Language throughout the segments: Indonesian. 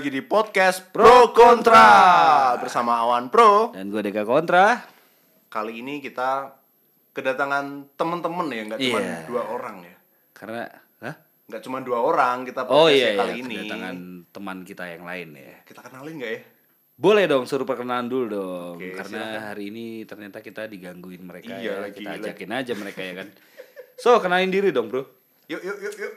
Lagi di podcast Pro Kontra bersama Awan Pro. Dan gue Deka Kontra. Kali ini kita kedatangan teman-teman ya, nggak cuma Iya. dua orang ya. Karena Hah? Nggak cuma dua orang kita Oh podcast iya, kali iya, ini. kedatangan teman kita yang lain ya. Kita kenalin nggak ya? Boleh dong suruh perkenalan dulu dong. Oke, Karena hari ini ternyata kita digangguin mereka Iya, ya. lagi- Kita lagi. ajakin aja mereka ya kan. So, kenalin diri dong, Bro. Yuk, yuk, yuk, yuk.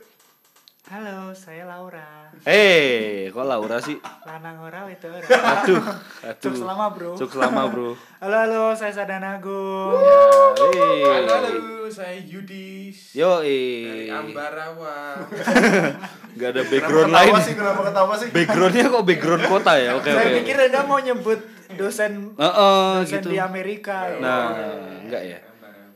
Halo, saya Laura. Eh, kok Laura sih? Lanang ora itu ora. Aduh, Cuk aduh. selama, Bro. Cuk selama, Bro. Halo, halo, saya Sadana Agung. Ya, eh. Halo, halo, saya Yudis Yo, dari eh. Ambarawa. Gak ada Kenapa background ketawa lain. sih? Kenapa ketawa sih? Backgroundnya kok background kota ya? Oke, saya oke. pikir Anda mau nyebut dosen Heeh, dosen gitu. di Amerika. ya. Nah, enggak ya.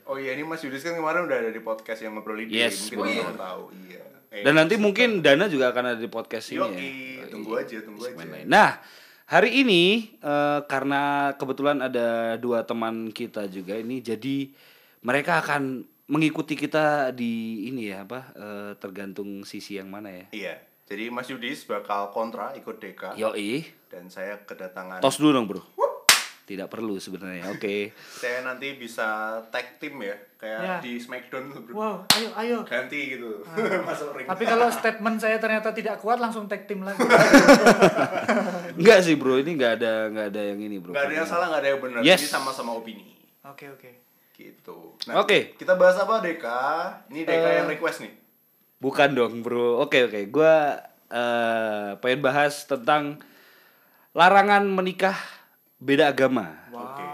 Oh iya, ini Mas Yudis kan kemarin udah ada di podcast yang ngobrolin dia. Yes, Mungkin belum tahu. Iya. Eh, Dan nanti mungkin Dana juga akan ada di podcast ini Yoi, ya. tunggu aja, tunggu aja. lain. Nah, hari ini eh, karena kebetulan ada dua teman kita juga ini, jadi mereka akan mengikuti kita di ini ya apa? eh, tergantung sisi yang mana ya. Iya. Jadi Mas Yudis bakal kontra ikut Deka Yoi, dan saya kedatangan tos dulu dong bro. Tidak perlu sebenarnya. Oke. saya nanti bisa tag team ya kayak Ya. di Smackdown tuh, bro. Wow, ayo, ayo. ganti gitu masuk ring Tapi kalau statement saya ternyata tidak kuat, langsung tag team lagi. Enggak sih bro, ini nggak ada nggak ada yang ini bro. nggak ada yang salah nggak ada yang benar Yes. ini sama-sama opini Oke, oke. gitu Oke. kita bahas apa Deka ini Deka yang request nih Bukan dong bro. Oke oke. Gua eh pengen bahas tentang larangan menikah beda agama. oke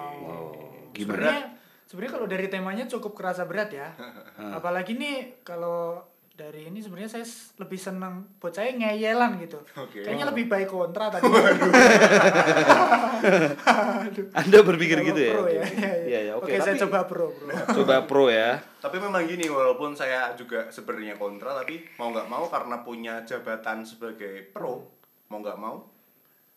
Gimana? Sebenarnya sebenarnya kalau dari temanya cukup kerasa berat ya. Apalagi nih kalau dari ini sebenarnya saya lebih seneng buat saya ngeyelan gitu. Oke. Kayaknya lebih baik kontra tadi. Anda berpikir Kalau gitu ya? pro Oke, ya. oke. Iya, iya. Iya, iya, Oke, saya coba pro, bro. Coba pro ya. tapi memang gini walaupun saya juga sebenarnya kontra tapi mau nggak mau karena punya jabatan sebagai pro mau nggak mau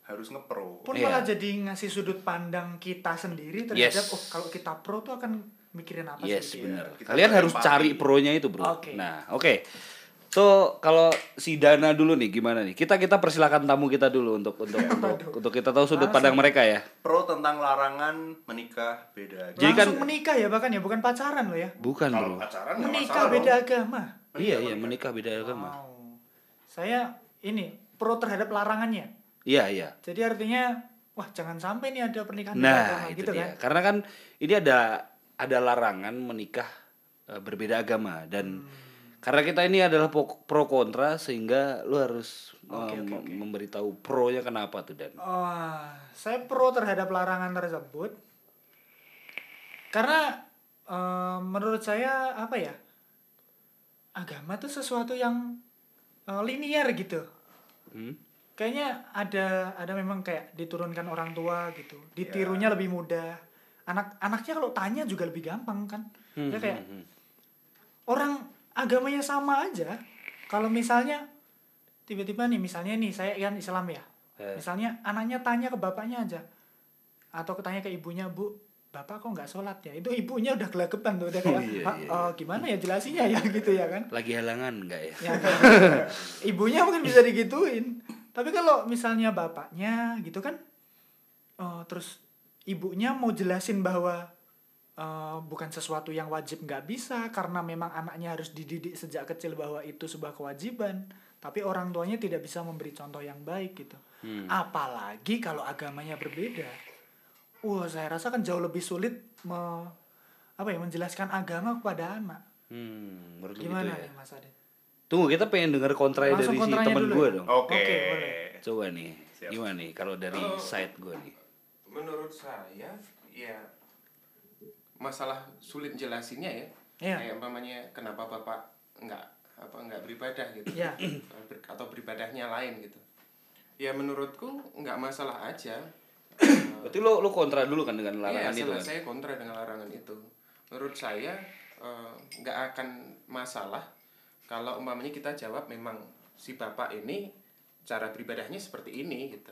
harus ngepro Pun Iya. malah jadi ngasih sudut pandang kita sendiri terhadap Yes. oh kalau kita pro tuh akan mikirin apa Yes, sih? benar. kita Kalian harus berempati. cari pro-nya itu, Bro. Oke. Nah, oke. So, kalau si Dana dulu nih gimana nih? Kita kita persilakan tamu kita dulu untuk untuk untuk, untuk kita tahu sudut pandang mereka ya. pro tentang larangan menikah beda Jadi kan- Langsung menikah ya bahkan ya bukan pacaran loh ya. Bukan, kalau Bro. pacaran nggak Menikah masalah beda dong. agama. Iya, iya, menikah beda agama. Wow. Saya ini pro terhadap larangannya. Iya, iya. Jadi artinya wah jangan sampai nih ada pernikahan Nah, agama itu gitu dia. kan. Karena kan ini ada ada larangan menikah eh, berbeda agama dan Hmm. karena kita ini adalah pro kontra sehingga lu harus oke, mem- oke. memberitahu pro-nya kenapa tuh dan. Wah, saya pro terhadap larangan tersebut. Karena eh, menurut saya apa ya? Agama tuh sesuatu yang eh, linear gitu. Hmm? Kayaknya ada ada memang kayak diturunkan orang tua gitu. Ditirunya lebih mudah. Anak anaknya kalau tanya juga lebih gampang kan. Hmm, ya kayak hmm, hmm. orang agamanya sama aja. Kalau misalnya tiba-tiba nih misalnya nih saya kan Islam ya. Eh. Misalnya anaknya tanya ke bapaknya aja. Atau tanya ke ibunya, "Bu, Bapak kok nggak sholat ya?" Itu ibunya udah gelagepan tuh udah kayak, Oh, iya, "Pak, iya, eh, gimana ya jelasinnya ya?" gitu ya kan. Lagi halangan enggak ya? Ya, gitu. ibunya mungkin bisa digituin. Tapi kalau misalnya bapaknya gitu kan eh, terus ibunya mau jelasin bahwa eh, bukan sesuatu yang wajib nggak bisa karena memang anaknya harus dididik sejak kecil bahwa itu sebuah kewajiban tapi orang tuanya tidak bisa memberi contoh yang baik gitu Hmm. apalagi kalau agamanya berbeda wah saya rasa kan jauh lebih sulit me, apa ya menjelaskan agama kepada anak Hmm, lu gimana gitu ya. nih mas Adit Tunggu, kita pengen denger kontra dari si temen dulu gue ya? dong. oke Oke, boleh. Coba nih, Siap. gimana nih kalau dari Kalau- side gue nih? Menurut saya, ya masalah sulit jelasinnya ya. Iya. Kayak umpamanya kenapa bapak nggak apa nggak beribadah gitu. Iya. Ber- Atau beribadahnya lain gitu. Ya menurutku nggak masalah aja. Berarti lo lo kontra dulu kan dengan Iya, larangan itu salah kan? saya kontra dengan larangan itu. Menurut saya eh, nggak akan masalah kalau umpamanya kita jawab memang si bapak ini cara beribadahnya seperti ini gitu.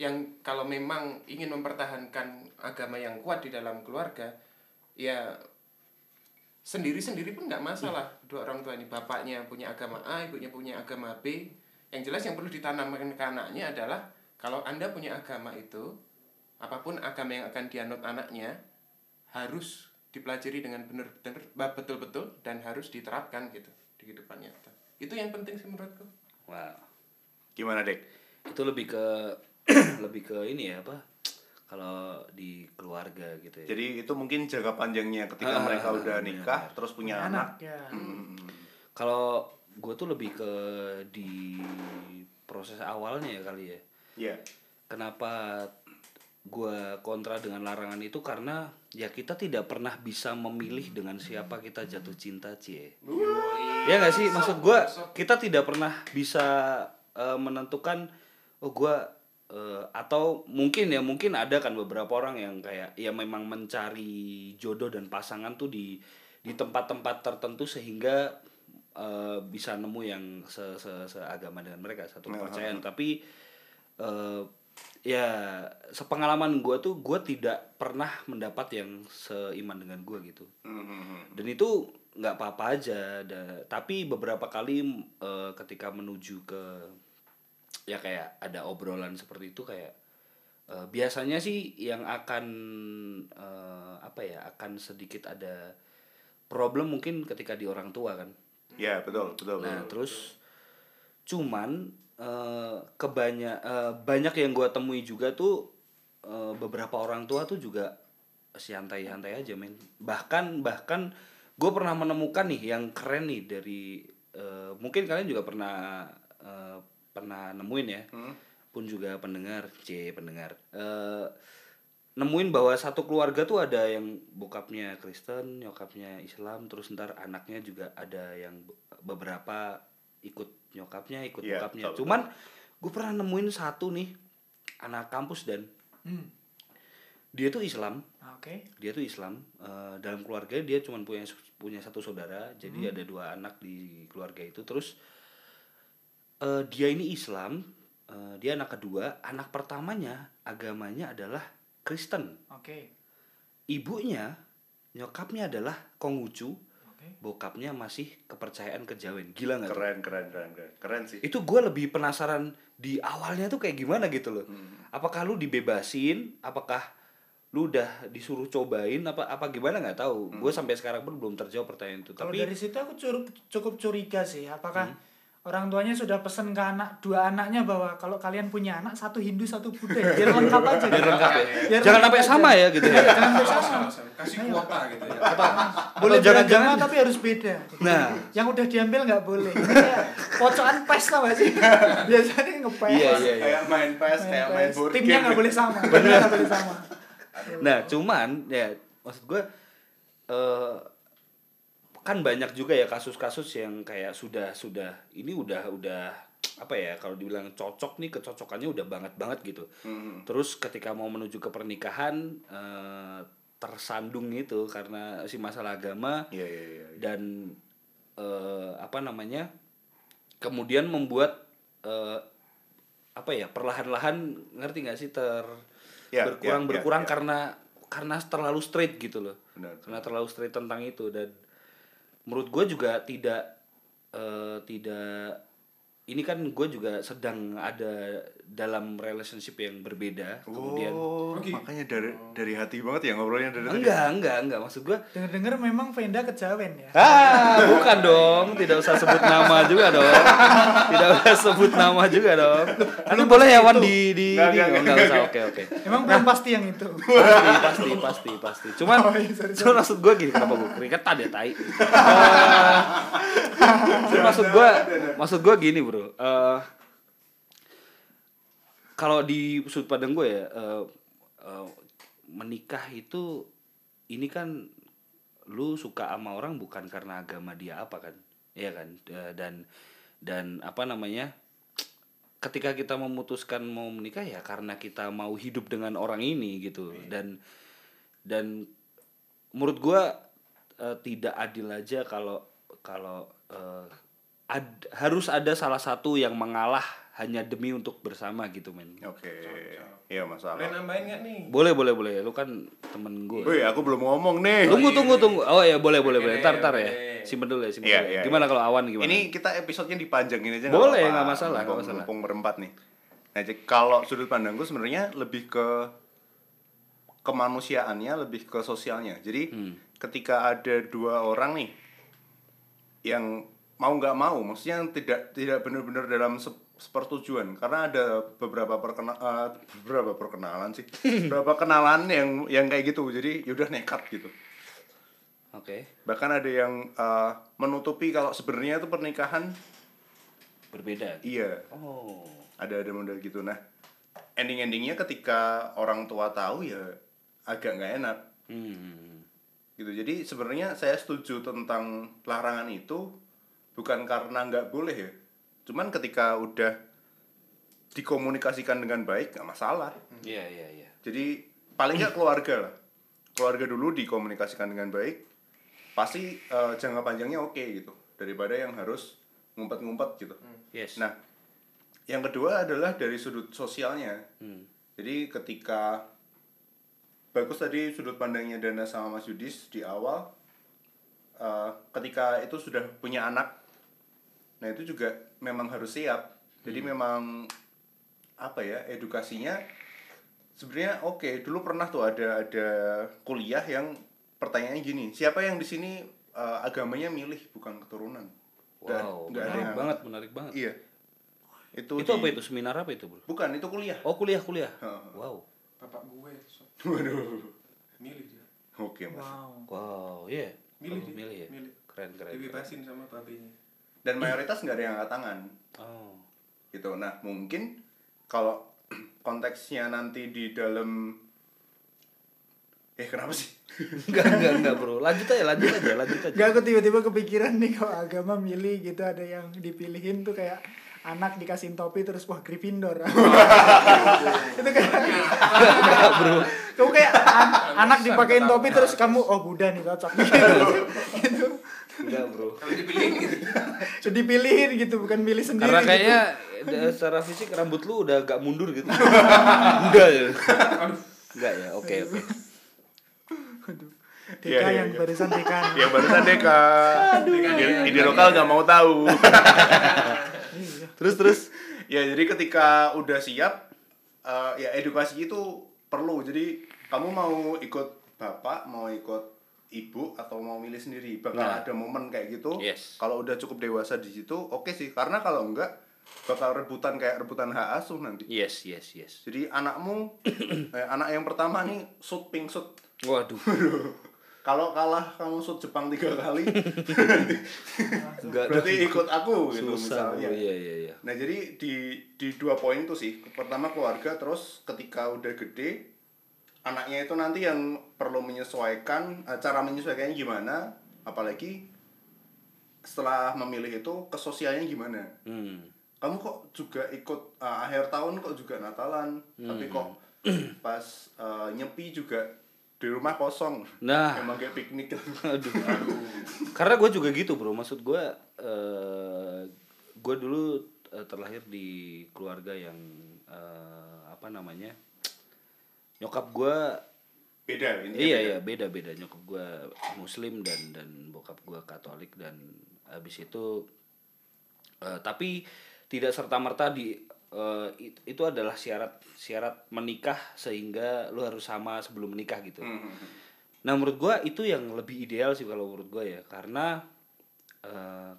Yang kalau memang ingin mempertahankan agama yang kuat di dalam keluarga, ya sendiri-sendiri pun nggak masalah. Dua orang tua ini bapaknya punya agama A, ibunya punya agama B, yang jelas yang perlu ditanamkan ke anaknya adalah kalau anda punya agama itu apa pun agama yang akan dianut anaknya harus dipelajari dengan benar-benar betul-betul dan harus diterapkan gitu di kehidupan nyata itu yang penting sih menurutku Wow. Gimana, Dek? Itu lebih ke lebih ke ini ya apa? Kalau di keluarga gitu ya. Jadi itu mungkin jangka panjangnya ketika Ah, mereka udah benar, nikah terus punya anak. ya Hmm. Kalau gue tuh lebih ke di proses awalnya ya kali ya. Iya. Kenapa gue kontra dengan larangan itu karena ya kita tidak pernah bisa memilih dengan siapa kita jatuh cinta cie. Ya nggak sih? Maksud gue kita tidak pernah bisa eh, menentukan oh gue eh, atau mungkin ya mungkin ada kan beberapa orang yang kayak ya memang mencari jodoh dan pasangan tuh di di tempat-tempat tertentu sehingga eh, bisa nemu yang se, se seagama dengan mereka satu kepercayaan. tapi eh, ya sepengalaman gue tuh gue tidak pernah mendapat yang seiman dengan gue gitu Hmm. dan itu nggak apa-apa aja da- tapi beberapa kali eh, ketika menuju ke ya kayak ada obrolan seperti itu kayak eh, biasanya sih yang akan eh, apa ya akan sedikit ada problem mungkin ketika di orang tua kan Ya, betul, betul. Nah, betul. terus cuman eh kebanyak eh, banyak yang gua temui juga tuh eh, beberapa orang tua tuh juga santai-santai aja men. Bahkan bahkan gue pernah menemukan nih yang keren nih dari eh, mungkin kalian juga pernah eh, pernah nemuin ya. Pun juga pendengar, C pendengar. Eh nemuin bahwa satu keluarga tuh ada yang bokapnya Kristen, nyokapnya Islam, terus ntar anaknya juga ada yang be- beberapa ikut nyokapnya, ikut Iya, bokapnya. betul, Cuman gue pernah nemuin satu nih anak kampus dan Hmm. dia tuh Islam, Oke. dia tuh Islam. Eh, dalam keluarga dia cuma punya punya satu saudara, Hmm. jadi ada dua anak di keluarga itu. Terus eh, dia ini Islam, eh, dia anak kedua, anak pertamanya agamanya adalah Kristen Oke. ibunya nyokapnya adalah Konghucu Oke. bokapnya masih kepercayaan kejawen gila nggak tuh? keren, keren, keren, keren. Keren sih. itu gue lebih penasaran di awalnya tuh kayak gimana gitu loh apakah lu dibebasin apakah lu udah disuruh cobain apa apa gimana nggak tahu gue sampai sekarang pun belum terjawab pertanyaan itu Kalau tapi dari situ aku cukup curiga sih, apakah Hmm. Orang tuanya sudah pesen ke anak dua anaknya bahwa kalau kalian punya anak satu Hindu satu Buddha biar lengkap aja. biar lengkap ya Biar jangan lengkap sampai aja. sama ya gitu ya Jangan sampai sama. kasih kuota gitu ya Boleh Atau jangan-jangan- jangan tapi harus beda. Nah. yang udah diambil nggak boleh. Pocokan pes tau gak sih? Biasanya ngepes. Iya, iya, iya. Kayak main PES, kayak main PES. board Timnya game. nggak boleh sama. Timnya nggak boleh sama. Nah, cuman ya maksud gue eh kan banyak juga ya kasus-kasus yang kayak sudah sudah ini udah udah apa ya kalau dibilang cocok nih kecocokannya udah banget banget gitu. Hmm. Terus ketika mau menuju ke pernikahan eh tersandung itu karena si masalah agama Iya, iya, iya. dan eh apa namanya kemudian membuat eh apa ya perlahan-lahan ngerti nggak sih ter berkurang ya, ya, berkurang ya. karena karena terlalu straight gitu loh Benar. karena terlalu straight tentang itu dan menurut gue juga tidak eh, tidak ini kan gue juga sedang ada dalam relationship yang berbeda kemudian Oh, makanya dari dari hati banget ya ngobrolnya dari tadi. enggak enggak enggak maksud gue Dengar-dengar memang Venda kejawen ya. Ah, bukan dong. Tidak usah sebut nama juga dong. Tidak usah sebut nama juga dong. Ini boleh ya Wan di di Enggak, di- enggak, oh, enggak, enggak usah. enggak. Oke, oke. Emang belum pasti yang itu. Pasti, pasti, pasti, pasti. Cuman, Oh, iya, sorry, cuman maksud gue gini, kenapa gue keringetan ya, tai. Eh, cuman maksud gue, maksud gue gini bro. Eh, kalau di sudut pandang gue ya, eh, eh, menikah itu, ini kan lu suka sama orang bukan karena agama dia apa kan, Iya kan? Eh, Dan dan apa namanya? ketika kita memutuskan mau menikah ya karena kita mau hidup dengan orang ini gitu dan dan menurut gua eh, tidak adil aja kalau kalau eh, ad- harus ada salah satu yang mengalah hanya demi untuk bersama gitu men Oke. Iya masalah. Boleh nambahin nggak nih? boleh boleh boleh lu kan temen gue Wih, aku belum ngomong nih. tunggu tunggu tunggu oh ya boleh boleh boleh ntar ntar ya simpen dulu ya simpen Iya, dulu iya, gimana iya. kalau awan gimana Ini kita episodenya dipanjangin aja Boleh, apa-apa. nggak masalah, nggak Mumpung- masalah. Mumpung berempat nih. Nah, jadi kalau sudut pandangku sebenarnya lebih ke kemanusiaannya, lebih ke sosialnya. Jadi Hmm. ketika ada dua orang nih yang mau nggak mau, maksudnya tidak tidak benar-benar dalam se- sepertujuan. Karena ada beberapa perkena eh, beberapa perkenalan sih. Beberapa kenalan yang yang kayak gitu. Jadi yaudah nekat gitu. Oke. Bahkan ada yang eh, menutupi kalau sebenarnya itu pernikahan berbeda? Iya. Oh. Ada ada model gitu. Nah ending endingnya ketika orang tua tahu ya agak nggak enak. Hmm. gitu. Jadi sebenarnya saya setuju tentang larangan itu bukan karena nggak boleh ya cuman ketika udah dikomunikasikan dengan baik nggak masalah. Iya iya iya. Jadi paling nggak keluarga lah. Keluarga dulu dikomunikasikan dengan baik pasti eh, jangka panjangnya oke gitu daripada yang harus ngumpet-ngumpet gitu. Yes. Nah yang kedua adalah dari sudut sosialnya. Hmm. jadi ketika bagus tadi sudut pandangnya Dana sama Mas Yudis di awal eh, ketika itu sudah punya anak nah itu juga memang harus siap. Jadi memang apa ya edukasinya sebenarnya oke. Dulu pernah tuh ada ada kuliah yang pertanyaannya gini siapa yang di sini eh, agamanya milih bukan keturunan? Dan wow ada menarik yang- banget menarik banget. Iya. Itu itu di- apa itu? Seminar apa itu bro? Bukan itu kuliah. Oh kuliah kuliah. Heeh. wow. Bapak gue so, waduh. Milih dia. oke mas. Wow. wow iya. Milih Oh, dia. milih ya? Milih. keren keren. Dibebasin sama babenya. Dan mayoritas nggak ada yang angkat tangan. Oh. Gitu. Nah mungkin kalau konteksnya nanti di dalam eh kenapa sih? Enggak enggak enggak bro. Lanjut aja lanjut aja lanjut aja. Gak aku tiba-tiba kepikiran nih kalau agama milih gitu ada yang dipilihin tuh kayak anak dikasih topi terus wah Gryffindor. itu kayak enggak bro. Kamu kayak an- anak dipakein topi terus kamu oh Buddha nih cocok. Gitu. Enggak bro Kalau dipilihin gitu. Jadi dipilihin gitu bukan milih sendiri. karena gitu. kayaknya eh, secara fisik rambut lu udah agak mundur gitu enggak ya enggak ya oke oke Waduh. Deka Iya, iya, yang iya. barusan Deka. yang barusan Deka Ide- ide lokal nggak mau tahu Iya. terus terus ya jadi ketika udah siap eh, ya edukasi itu perlu jadi kamu mau ikut bapak mau ikut ibu atau mau milih sendiri. Bakal Nah. ada momen kayak gitu Yes. kalau udah cukup dewasa di situ oke sih. Karena kalau enggak bakal rebutan kayak rebutan hak asuh nanti. Yes yes yes. Jadi anakmu eh, anak yang pertama nih shoot pink shoot waduh. Kalau kalah kamu shoot Jepang tiga kali. Enggak berarti ikut aku gitu susah misalnya. iya iya iya. Nah jadi di di dua poin itu sih. Pertama keluarga terus ketika udah gede anaknya itu nanti yang perlu menyesuaikan eh, cara menyesuaikannya gimana apalagi setelah memilih itu kesosialnya gimana. Hmm. kamu kok juga ikut eh, akhir tahun kok juga Natalan tapi kok pas eh, nyepi juga di rumah kosong. Nah. Emang kayak piknik aduh. Karena gue juga gitu bro. Maksud gue eh gue dulu terlahir di keluarga yang eh, apa namanya nyokap gue beda intinya iya beda. iya beda beda nyokap gue muslim dan dan bokap gue katolik dan habis itu eh, tapi tidak serta merta di eh, it- itu adalah syarat syarat menikah sehingga lu harus sama sebelum menikah gitu Hmm, hmm. Nah menurut gua itu yang lebih ideal sih kalau menurut gua ya karena eh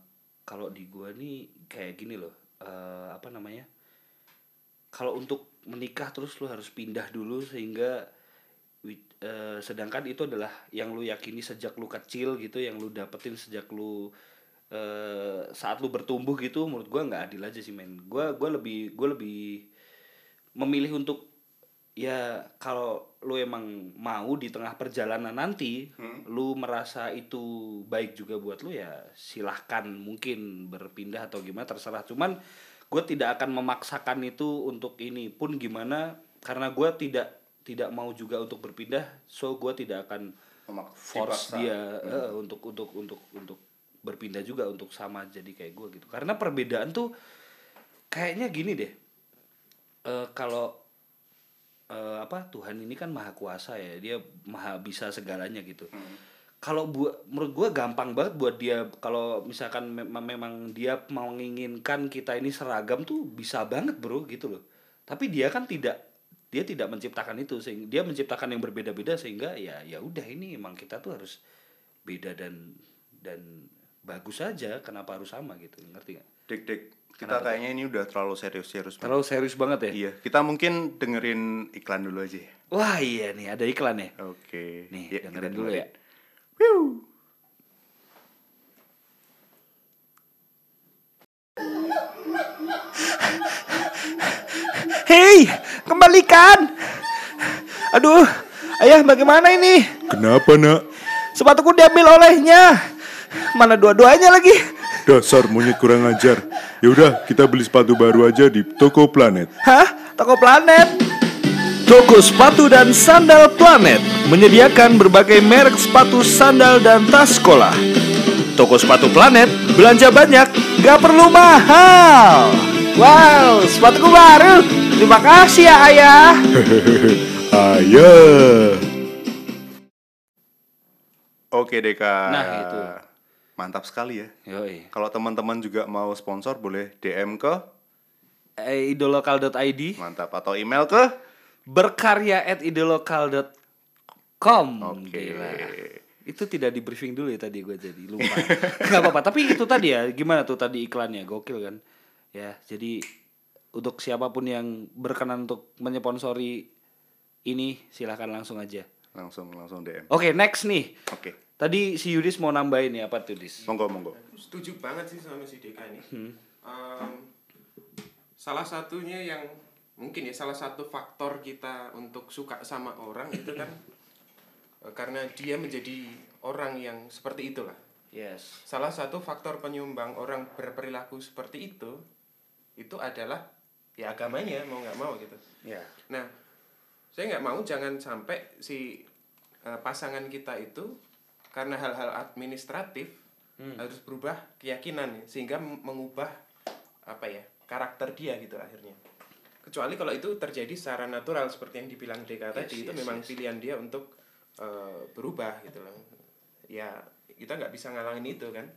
kalau di gua nih kayak gini loh eh apa namanya kalau untuk menikah terus lu harus pindah dulu sehingga eh, sedangkan itu adalah yang lu yakini sejak lu kecil gitu yang lu dapetin sejak lu eh saat lu bertumbuh gitu menurut gua nggak adil aja sih men gua gua lebih gua lebih memilih untuk ya kalau lu emang mau di tengah perjalanan nanti Hmm. lu merasa itu baik juga buat lu ya silahkan mungkin berpindah atau gimana terserah cuman gue tidak akan memaksakan itu untuk ini pun gimana karena gue tidak tidak mau juga untuk berpindah so gue tidak akan Memak- force dipaksa. dia eh, untuk untuk untuk untuk berpindah juga untuk sama jadi kayak gue gitu. Karena perbedaan tuh kayaknya gini deh Eh, kalau eh, apa Tuhan ini kan maha kuasa ya dia maha bisa segalanya gitu kalau buat menurut gue gampang banget buat dia kalau misalkan memang memang dia mau menginginkan kita ini seragam tuh bisa banget bro gitu loh tapi dia kan tidak dia tidak menciptakan itu sehingga dia menciptakan yang berbeda-beda sehingga ya ya udah ini emang kita tuh harus beda dan dan bagus saja kenapa harus sama gitu ngerti nggak Dik, dik. Kita kayaknya ini udah terlalu serius-serius. banget. terlalu serius banget ya Iya, kita mungkin dengerin iklan dulu aja. ya. wah iya nih ada iklan ya Oke. nih Ya, kita dengerin dulu ya Hei, kembalikan. Aduh, ayah bagaimana ini? Kenapa nak? Sepatuku diambil olehnya. Mana dua-duanya lagi? Dasar monyet kurang ajar. Yaudah, kita beli sepatu baru aja di toko Planet. Hah? Toko Planet? Toko sepatu dan sandal Planet menyediakan berbagai merek sepatu, sandal, dan tas sekolah. Toko sepatu Planet belanja banyak, gak perlu mahal. Wow, sepatuku baru. Terima kasih ya ayah. Ayah. Oke, Deka. Nah, itu. Mantap sekali ya. Yoi. Kalau teman-teman juga mau sponsor boleh DM ke Eh, idolokal.id mantap atau email ke berkarya at idolokal.com Oke. Gila. Itu tidak di briefing dulu ya tadi gue jadi lupa. Gak apa-apa. Tapi itu tadi ya gimana tuh tadi iklannya gokil kan. Ya jadi untuk siapa pun yang berkenan untuk menyponsori ini silahkan langsung aja. langsung langsung DM. Oke next nih. Oke. Tadi si Yudis mau nambahin ya apa tuh Dis? Monggo monggo. setuju banget sih sama si Deka ini. Em, salah satunya yang mungkin ya salah satu faktor kita untuk suka sama orang itu kan eh, karena dia menjadi orang yang seperti itulah. Yes. Salah satu faktor penyumbang orang berperilaku seperti itu itu adalah ya agamanya mau nggak mau gitu. Ya. Nah, saya nggak mau jangan sampai si eh, pasangan kita itu karena hal-hal administratif harus berubah keyakinan ya, sehingga mengubah apa ya karakter dia gitu akhirnya. Kecuali kalau itu terjadi secara natural seperti yang dibilang Deka tadi itu yes, memang pilihan dia untuk eh, berubah gitu loh. Ya kita nggak bisa ngalangin itu kan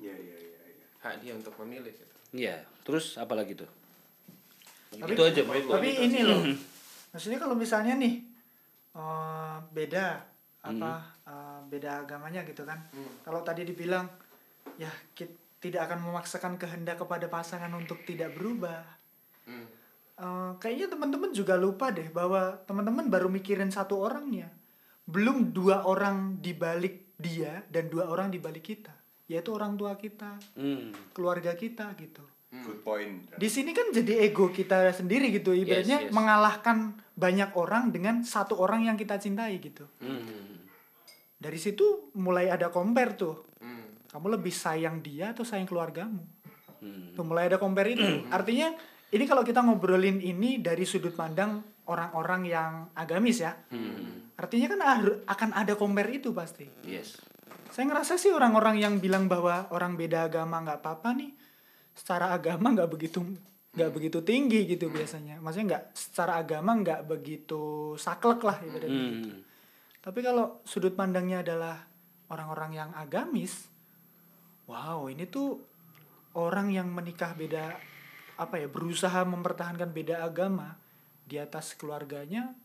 Iya iya iya. iya. hak dia untuk memilih gitu. Iya. Terus apa lagi tuh? Tapi- itu aja menurut lo. Tapi ini loh, maksudnya kalau misalnya nih eh, beda apa eh, beda agamanya gitu kan. Kalau tadi dibilang ya kita tidak akan memaksakan kehendak kepada pasangan untuk tidak berubah. Hmm. Eh, kayaknya teman-teman juga lupa deh bahwa teman-teman baru mikirin satu orangnya, belum dua orang di balik dia dan dua orang di balik kita, yaitu orang tua kita, Hmm. keluarga kita gitu. Good point. Di sini kan jadi ego kita sendiri gitu, ibaratnya yes. mengalahkan banyak orang dengan satu orang yang kita cintai gitu. Hmm. Dari situ mulai ada compare tuh. Hmm. Kamu lebih sayang dia atau sayang keluargamu? Hmm. Tuh mulai ada compare itu. Artinya ini kalau kita ngobrolin ini dari sudut pandang orang-orang yang agamis ya. Hmm. Artinya kan akan ada compare itu pasti. Yes. Saya ngerasa sih orang-orang yang bilang bahwa orang beda agama nggak apa-apa nih, secara agama nggak begitu nggak begitu tinggi gitu biasanya. Maksudnya nggak secara agama nggak begitu saklek lah ibaratnya gitu. Hmm. Tapi kalau sudut pandangnya adalah orang-orang yang agamis, wow ini tuh orang yang menikah beda apa ya berusaha mempertahankan beda agama di atas keluarganya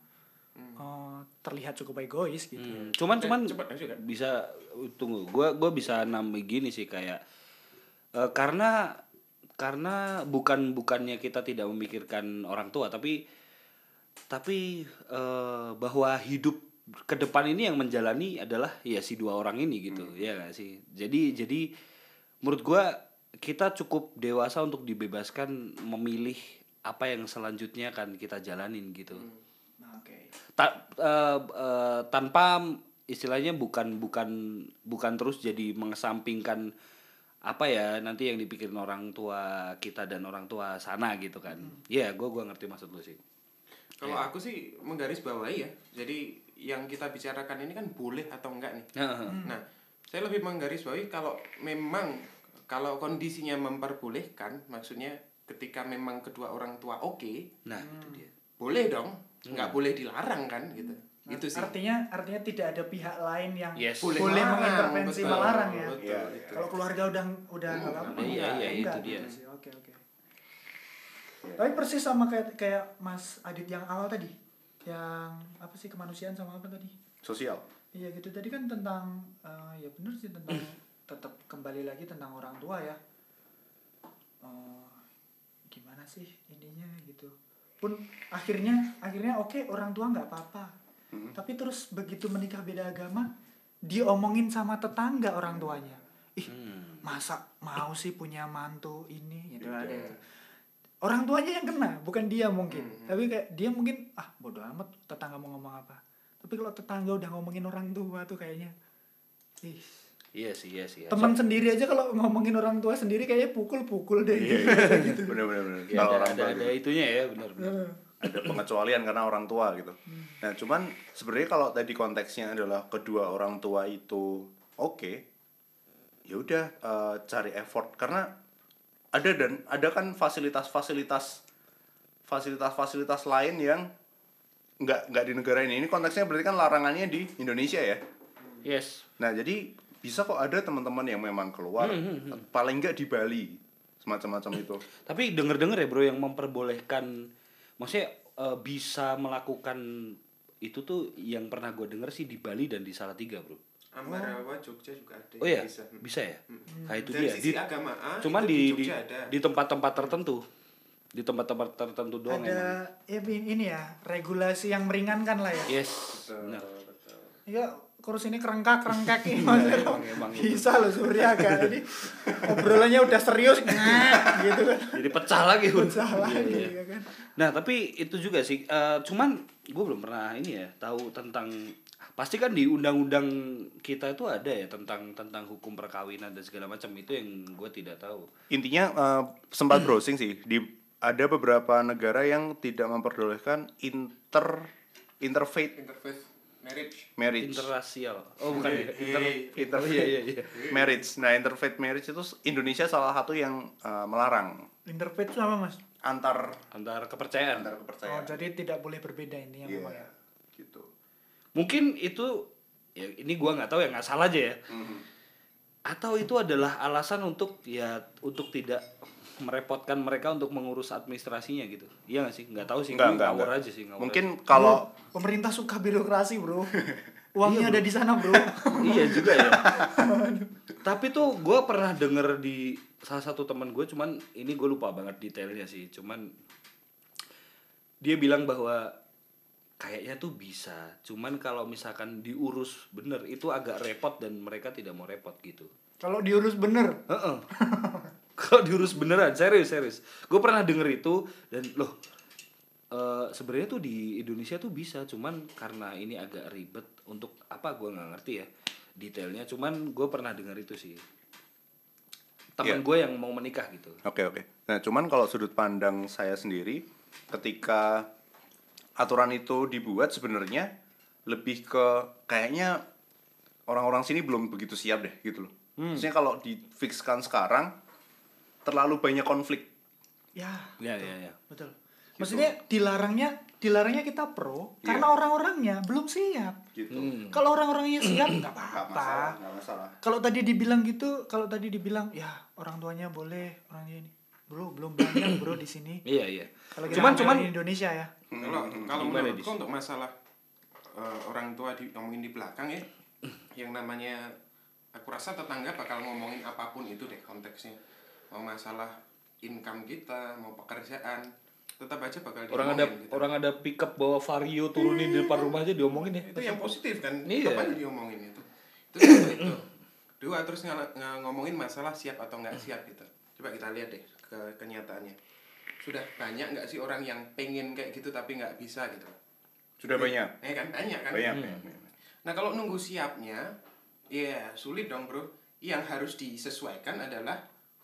eh, terlihat cukup egois gitu. Hmm, Cuman cuman Eh, coba aja kan. bisa tunggu. Gua gua bisa nambah gini sih kayak eh, karena karena bukan bukannya kita tidak memikirkan orang tua tapi tapi eh, bahwa hidup ke depan ini yang menjalani adalah ya si dua orang ini gitu ya gak sih jadi jadi menurut gua kita cukup dewasa untuk dibebaskan memilih apa yang selanjutnya akan kita jalanin gitu Nah, Oke. Ta- eh, eh, tanpa istilahnya bukan bukan bukan terus jadi mengesampingkan apa ya nanti yang dipikirin orang tua kita dan orang tua sana gitu kan Iya gua gua ngerti maksud lu sih Kalau aku sih menggarisbawahi ya. Jadi yang kita bicarakan ini kan boleh atau enggak nih. Heeh. Nah, saya lebih menggarisbawahi kalau memang kalau kondisinya memperbolehkan maksudnya ketika memang kedua orang tua oke Nah, itu dia. boleh dong nggak boleh dilarang kan gitu itu sih Artinya artinya tidak ada pihak lain yang Yes. boleh, Boleh mengintervensi betul, melarang ya. betul, Iya, betul. Kalau keluarga udah udah Hmm, nggak apa-apa. iya, enggak, iya, itu dia. gitu. Oke, oke. Tapi persis sama kayak kayak Mas Adit yang awal tadi. Yang apa sih kemanusiaan sama apa tadi? Sosial. Iya gitu tadi kan tentang eh, ya benar sih tentang tetap kembali lagi tentang orang tua ya. Eh, gimana sih ininya gitu. Pun akhirnya akhirnya oke orang tua nggak apa-apa. Tapi terus begitu menikah beda agama diomongin sama tetangga orang tuanya. Ih, Hmm. masa mau sih punya mantu ini gitu ada itu. Orang tuanya yang kena, bukan dia mungkin. Tapi kayak dia mungkin ah bodoh amat tetangga mau ngomong apa. Tapi kalau tetangga udah ngomongin orang tua tuh kayaknya ih Iya sih, iya sih. teman sendiri aja kalau ngomongin orang tua sendiri kayaknya pukul-pukul deh. Iya, iya. Bener bener bener. Iya, Kalau ada, orang ada, tua ada gitu. itunya ya, benar benar. Heeh. ada pengecualian karena orang tua gitu. Nah, cuman sebenarnya kalau tadi konteksnya adalah kedua orang tua itu oke, ya udah eh, cari effort karena ada dan ada kan fasilitas-fasilitas fasilitas-fasilitas lain yang nggak nggak di negara ini. Ini konteksnya berarti kan larangannya di Indonesia ya. Yes. Nah, jadi bisa kok ada teman-teman yang memang keluar paling nggak di Bali semacam-macam itu. Tapi denger-denger ya bro yang memperbolehkan, maksudnya eh, bisa melakukan itu tuh yang pernah gue denger sih di Bali dan di Salatiga bro. Ambarawa Jogja juga ada Oh iya, bisa. bisa ya. Nah itu Dari dia. sisi Di, agama ah, cuman itu di di, Jogja ada. di tempat-tempat tertentu, di tempat-tempat tertentu doang emang. Ada ya, ini ya regulasi yang meringankan lah ya. Yes. Benar. Ya kurus ini kerengkak kerengkak ini maksudnya emang, emang itu. bisa loh Surya kan jadi obrolannya udah serius gitu kan Jadi pecah lagi. Pecah Iya, lagi, iya. ya kan? Nah tapi itu juga sih, eh, cuman gue belum pernah ini ya tahu tentang pasti kan di undang-undang kita itu ada ya tentang tentang hukum perkawinan dan segala macam itu yang gue tidak tahu. intinya eh, sempat browsing sih di ada beberapa negara yang tidak memperbolehkan inter interfaith interfaith marriage marriage Interrasial. Oh bukan ya. Inter, Inter- oh, iya iya iya. marriage nah interfaith marriage itu Indonesia salah satu yang eh, melarang interfaith itu apa mas antar Antar kepercayaan. antar oh kepercayaan jadi tidak boleh berbeda intinya Iya, memang ya gitu Mungkin itu ya ini gua nggak tahu ya nggak salah aja ya. Mhm. Atau itu adalah alasan untuk ya untuk tidak merepotkan mereka untuk mengurus administrasinya gitu. Iya gak sih? Nggak tahu sih. Enggak, Gua enggak, ngawur enggak. aja sih. ngawur mungkin aja. kalau pemerintah suka birokrasi bro uangnya ada di sana bro iya juga ya. Tapi tuh gue pernah denger di salah satu teman gue, cuman ini gue lupa banget detailnya sih. Cuman dia bilang bahwa kayaknya tuh bisa. Cuman kalau misalkan diurus bener itu agak repot dan mereka tidak mau repot gitu. kalau diurus bener Heeh. kalau diurus beneran, serius serius. Gue pernah denger itu dan loh eh sebenarnya tuh di Indonesia tuh bisa, cuman karena ini agak ribet untuk apa gue nggak ngerti ya detailnya. Cuman gue pernah denger itu sih. Temen Iya. gue yang mau menikah gitu. Oke oke. Nah cuman kalau sudut pandang saya sendiri, ketika aturan itu dibuat sebenarnya lebih ke kayaknya orang-orang sini belum begitu siap deh gitu loh. Maksudnya kalau difixkan sekarang terlalu banyak konflik. ya Ya ya ya. betul maksudnya dilarangnya dilarangnya kita pro Iya. karena orang-orangnya belum siap Gitu. Hmm. kalau orang-orangnya siap nggak apa-apa kalau tadi dibilang gitu kalau tadi dibilang ya orang tuanya boleh orangnya ini bro belum banyak bro di sini Iya iya. kalau kita Cuman cuman di Indonesia ya kalau kalau Gimana, menurutku untuk masalah eh, orang tua di ngomongin di belakang ya yang namanya aku rasa tetangga bakal ngomongin apa pun itu deh konteksnya mau masalah income kita mau pekerjaan tetap aja bakal orang ada gitu. orang ada pickup bawa vario turunin di depan rumah aja diomongin ya. itu yang positif kan Iya. tetap aja diomongin itu itu itu dua terus ng- ng- ngomongin masalah siap atau nggak siap gitu coba kita lihat deh ke kenyataannya sudah banyak nggak sih orang yang pengen kayak gitu tapi nggak bisa gitu Sudah banyak. eh kan banyak kan Banyak. Hmm. banyak, nah kalau nunggu siapnya ya sulit dong bro yang harus disesuaikan adalah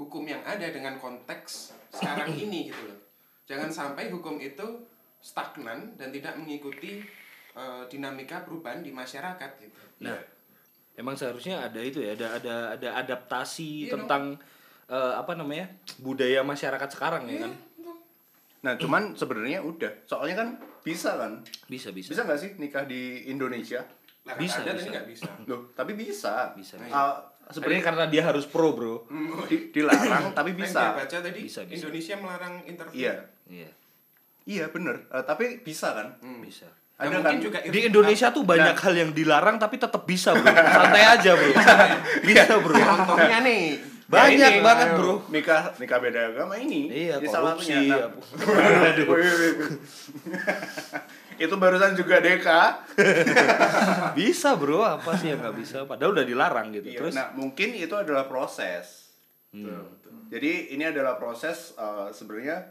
hukum yang ada dengan konteks sekarang ini gitu loh jangan sampai hukum itu stagnan dan tidak mengikuti eh, dinamika perubahan di masyarakat gitu Nah, emang seharusnya ada itu ya, ada ada ada adaptasi Iya tentang eh, apa namanya budaya masyarakat sekarang ya kan Nah, cuman sebenarnya udah. Soalnya kan bisa kan? bisa bisa Bisa nggak sih nikah di Indonesia? Lah, Bisa, bisa, ada bisa. tapi nggak bisa. Loh, tapi bisa. Bisa, Ah, bisa. Sebenarnya karena dia harus pro bro di- dilarang tapi Yang bisa. dia baca tadi Bisa, bisa. Indonesia melarang interview. Iya. iya Iya, bener. Eh, tapi bisa kan? Hmm. bisa Nah, Ada mungkin kan? juga di Indonesia tuh banyak hal yang dilarang tapi tetap bisa bro santai aja bro bisa bro contohnya nih banyak Ya, ini, banget bro Nikah nikah beda agama ini. iya Ini salah korupsi satunya. Itu barusan juga Deka. bisa bro apa sih yang nggak bisa padahal udah dilarang gitu Iya, terus nah, mungkin itu adalah proses. hmm. Jadi ini adalah proses eh, sebenarnya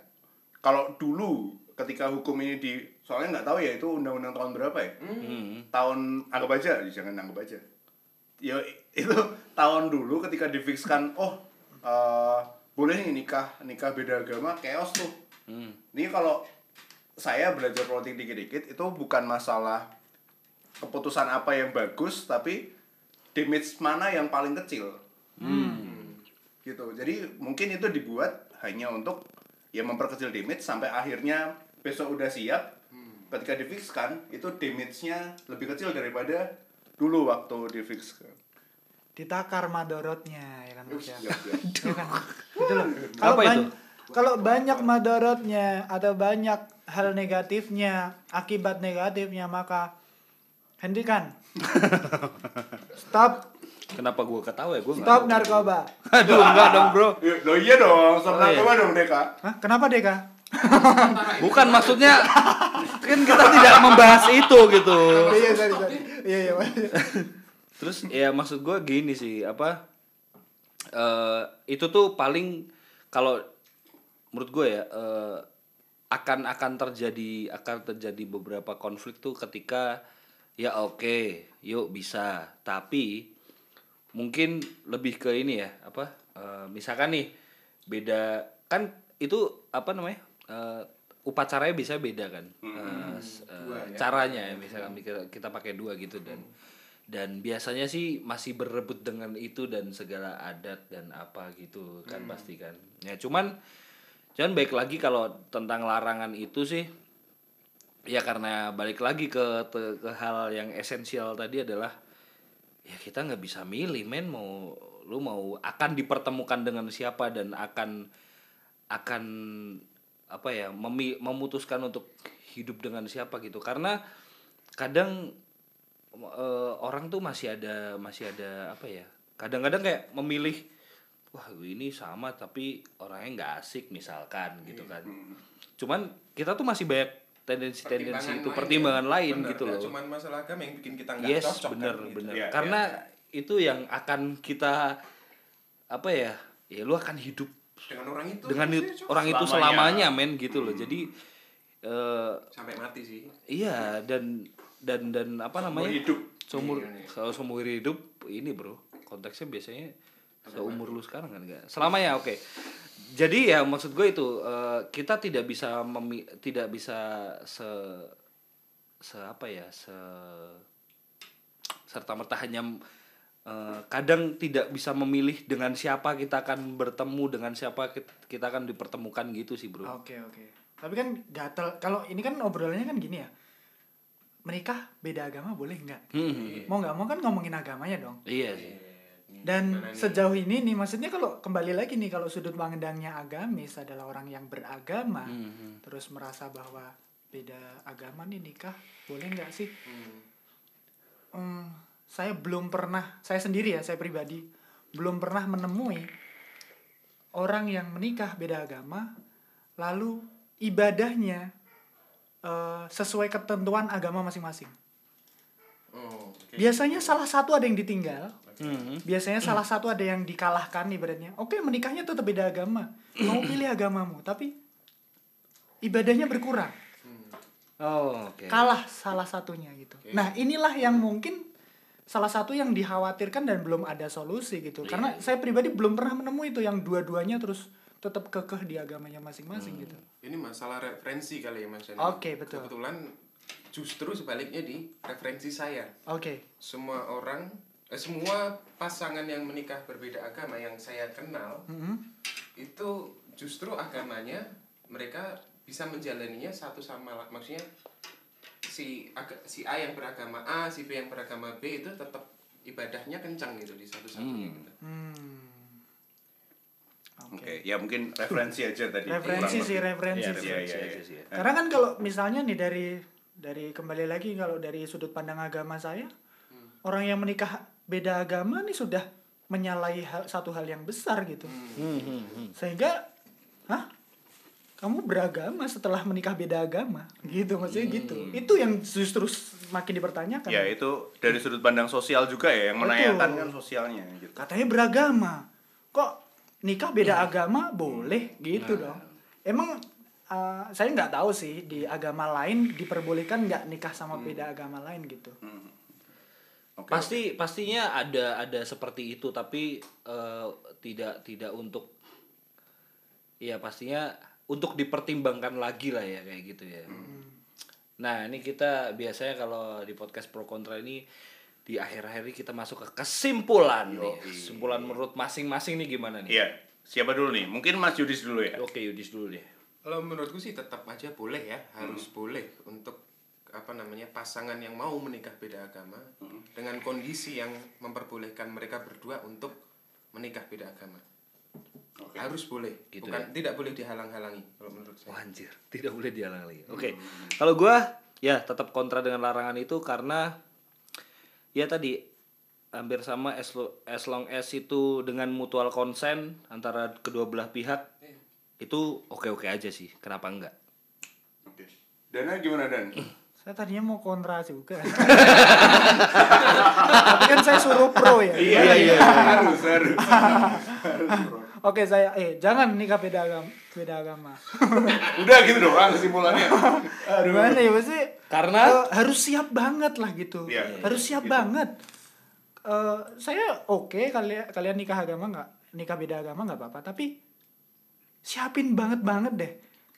kalau dulu ketika hukum ini di soalnya nggak tahu ya itu undang-undang tahun berapa ya? Hmm. Tahun anggap aja, jangan anggap aja. Ya itu tahun dulu ketika difikskan oh eh, boleh nih nikah nikah beda agama chaos tuh. Hmm. Ini kalau saya belajar politik dikit-dikit itu bukan masalah keputusan apa yang bagus tapi damage mana yang paling kecil gitu jadi mungkin itu dibuat hanya untuk ya memperkecil damage sampai akhirnya besok udah siap ketika difikskan itu damage-nya lebih kecil daripada dulu waktu difixkan ditakar madorotnya ya kan Mas ya. Ya kan? Gitu loh. Kalau ban- Kalau banyak madorotnya atau banyak hal negatifnya, akibat negatifnya maka hentikan. Stop, kenapa gua ketawa ya gua nggak stop narkoba. aduh enggak dong bro Ya, Loh iya dong, sama Oh, iya. coba dong Deka. Hah? Kenapa Deka? bukan maksudnya kan kita tidak membahas itu gitu Iya, sorry, sorry. Iya, iya. Mas. Terus ya maksud gue gini sih apa eh itu tuh paling kalau menurut gue ya eh, akan akan terjadi akan terjadi beberapa konflik tuh ketika ya oke yuk bisa. Tapi mungkin lebih ke ini ya apa eh, misalkan nih beda kan itu apa namanya eh, upacaranya bisa beda kan? Eh, s- eh, Dua ya. caranya ya misalkan kita, kita pakai dua gitu dan dan biasanya sih masih berebut dengan itu dan segala adat dan apa gitu kan pasti kan. Ya cuman cuman baik lagi kalau tentang larangan itu sih ya karena balik lagi ke te- ke hal yang esensial tadi adalah ya kita nggak bisa milih men. Mau lu mau akan dipertemukan dengan siapa dan akan akan apa ya memi- memutuskan untuk hidup dengan siapa gitu. Karena kadang eh, orang tuh masih ada masih ada apa ya kadang-kadang kayak memilih wah ini sama tapi orangnya nggak asik misalkan gitu kan cuman kita tuh masih banyak tendensi-tendensi itu lain pertimbangan ya. lain Bener, gitu loh cuman masalah agama yang bikin kita nggak yes cocok bener kan, gitu. bener Iya, karena itu yang akan kita apa ya ya lu akan hidup dengan orang itu dengan sih, it- Cok. orang itu Selamanya. selamanya men gitu loh jadi eh sampai mati sih iya dan dan dan apa Seumur namanya hidup. seumur Iya, iya. kalau seumur hidup ini bro konteksnya biasanya seumur lu sekarang kan enggak selamanya oke jadi ya maksud gue itu eh, kita tidak bisa memi tidak bisa se se apa ya se serta merta hanya eh, kadang tidak bisa memilih dengan siapa kita akan bertemu dengan siapa kit- kita akan dipertemukan gitu sih bro Oke, oke. Tapi kan gatel kalau ini kan obrolannya kan gini ya. Menikah beda agama boleh nggak? Hmm, Mau nggak mau kan ngomongin agamanya dong. iya sih Dan Gimana nih? sejauh ini nih maksudnya kalau kembali lagi nih kalau sudut pandangnya agamis adalah orang yang beragama Hmm, terus merasa bahwa beda agama nih nikah boleh nggak sih? Hmm. Hmm, saya belum pernah saya sendiri ya saya pribadi belum pernah menemui orang yang menikah beda agama lalu ibadahnya eh, sesuai ketentuan agama masing-masing. oh, oke. Biasanya salah satu ada yang ditinggal, Hmm. biasanya salah satu ada yang dikalahkan ibaratnya. Oke, menikahnya tetap beda agama. Kamu pilih agamamu, tapi ibadahnya berkurang. oh oke Kalah salah satunya gitu. Oke. Nah, inilah yang mungkin salah satu yang dikhawatirkan dan belum ada solusi gitu. Iya, Karena iya. saya pribadi belum pernah menemui itu yang dua-duanya terus tetap kekeh di agamanya masing-masing Hmm. gitu. ini masalah referensi kali ya mas. Oke, betul. kebetulan justru sebaliknya di referensi saya Oke. semua orang semua pasangan yang menikah berbeda agama yang saya kenal itu justru agamanya mereka bisa menjalaninya satu sama maksudnya si aga- si A yang beragama A si B yang beragama B itu tetap ibadahnya kencang gitu di satu satunya gitu. Hmm. Oke, ya mungkin referensi aja tadi. Referensi kurang sih, lebih. referensi Iya, sih. Iya, referensi iya, aja iya. sih ya. Karena kan kalau misalnya nih dari dari kembali lagi kalau dari sudut pandang agama saya, orang yang menikah beda agama nih sudah menyalahi hal, satu hal yang besar gitu. Hmm, hmm, hmm. Sehingga, hah? Kamu beragama setelah menikah beda agama, gitu maksudnya gitu. Itu yang justru semakin dipertanyakan. Ya itu dari sudut pandang sosial juga ya yang menanyakan kan sosialnya gitu. Katanya beragama, kok nikah beda agama boleh gitu dong. Emang uh, saya nggak tahu sih di agama lain diperbolehkan nggak nikah sama beda agama lain gitu. Oke, Pasti pastinya ada ada seperti itu tapi eh, tidak tidak untuk ya pastinya untuk dipertimbangkan lagi lah ya kayak gitu ya. Nah, ini kita biasanya kalau di podcast pro kontra ini di akhir-akhir ini kita masuk ke kesimpulan nih. Kesimpulan menurut masing-masing nih gimana nih? Iya, siapa dulu nih? Mungkin Mas Yudis dulu ya. Oke, Yudis dulu deh. Kalau menurutku sih tetap aja boleh ya, harus boleh untuk apa namanya pasangan yang mau menikah beda agama dengan kondisi yang memperbolehkan mereka berdua untuk menikah beda agama. Harus boleh, Gitu bukan tidak boleh dihalang-halangi kalau menurut Wah, saya. anjir, tidak boleh dihalang lagi. Oke. Kalau gua ya tetap kontra dengan larangan itu karena ya tadi hampir sama as, lo- as long as itu dengan mutual consent antara kedua belah pihak itu oke-oke aja sih. Kenapa enggak? Oke. Dana gimana Dan? Saya tadinya mau kontra juga. Tapi kan saya suruh pro ya. iya iya harus harus. Oke saya eh jangan nikah beda agama beda agama. Udah gitu doang kesimpulannya. Gimana ya pasti Karena eh, harus siap banget lah gitu. Iya. harus siap Gitu. banget. Eh saya oke kalian kalian nikah agama nggak nikah beda agama nggak apa-apa tapi siapin banget banget deh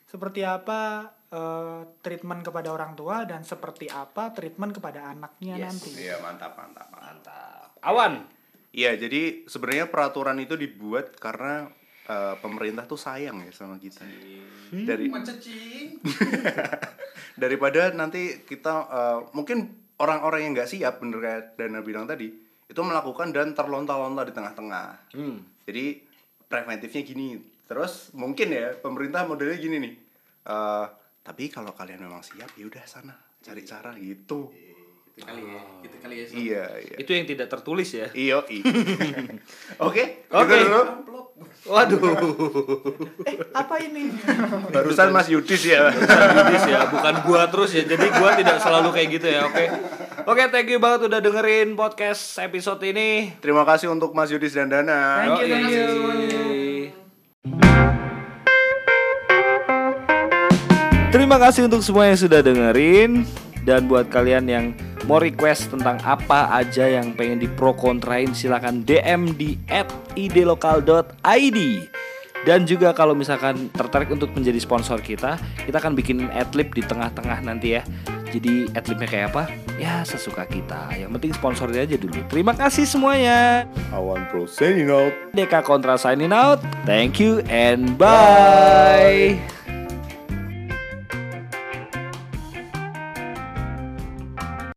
seperti apa eh, treatment kepada orang tua dan seperti apa treatment kepada anaknya Yes. nanti. Iya mantap mantap. mantap. mantap. Awan. Iya jadi sebenarnya peraturan itu dibuat karena eh, pemerintah tuh sayang ya sama kita. Dari Mencecing. daripada nanti kita eh, mungkin orang-orang yang nggak siap bener kayak Dana bilang tadi itu melakukan dan terlontar-lontar di tengah-tengah. Hmm. Jadi preventifnya gini. Terus mungkin ya pemerintah modelnya gini nih. eh, tapi kalau kalian memang siap ya udah sana cari cara gitu. Gitu kali ya, gitu kali ya. Sob. Iya iya. Itu yang tidak tertulis ya. Iyo i. Oke, Oke. Waduh. Eh apa ini? Barusan Mas Yudis ya. Yudis ya, bukan gua terus ya. Jadi gua tidak selalu kayak gitu ya, oke. Oke, thank you banget udah dengerin podcast episode ini. Terima kasih untuk Mas Yudis dan Dana. Thank you, thank you. Terima kasih untuk semua yang sudah dengerin. Dan buat kalian yang mau request tentang apa aja yang pengen di pro kontrain silahkan DM di @idelokal.id dan juga kalau misalkan tertarik untuk menjadi sponsor kita kita akan bikin adlib di tengah-tengah nanti ya. Jadi adlibnya kayak apa? Ya sesuka kita. Yang penting sponsornya aja dulu. Terima kasih semuanya. Awan Pro signing out. Deka Kontra signing out. Thank you and bye.